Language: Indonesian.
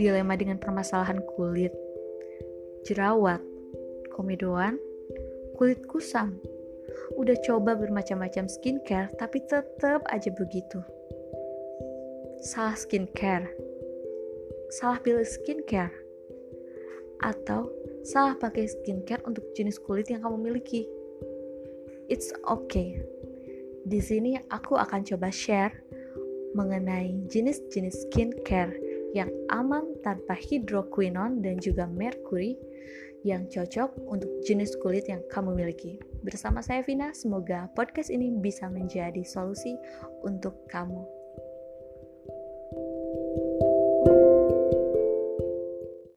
dilema dengan permasalahan kulit, jerawat, komedoan, kulit kusam. Udah coba bermacam-macam skincare tapi tetap aja begitu. Salah skincare. Salah pilih skincare. Atau salah pakai skincare untuk jenis kulit yang kamu miliki. It's okay. Di sini aku akan coba share mengenai jenis-jenis skincare yang aman tanpa hidroquinone dan juga merkuri yang cocok untuk jenis kulit yang kamu miliki. Bersama saya Vina, semoga podcast ini bisa menjadi solusi untuk kamu.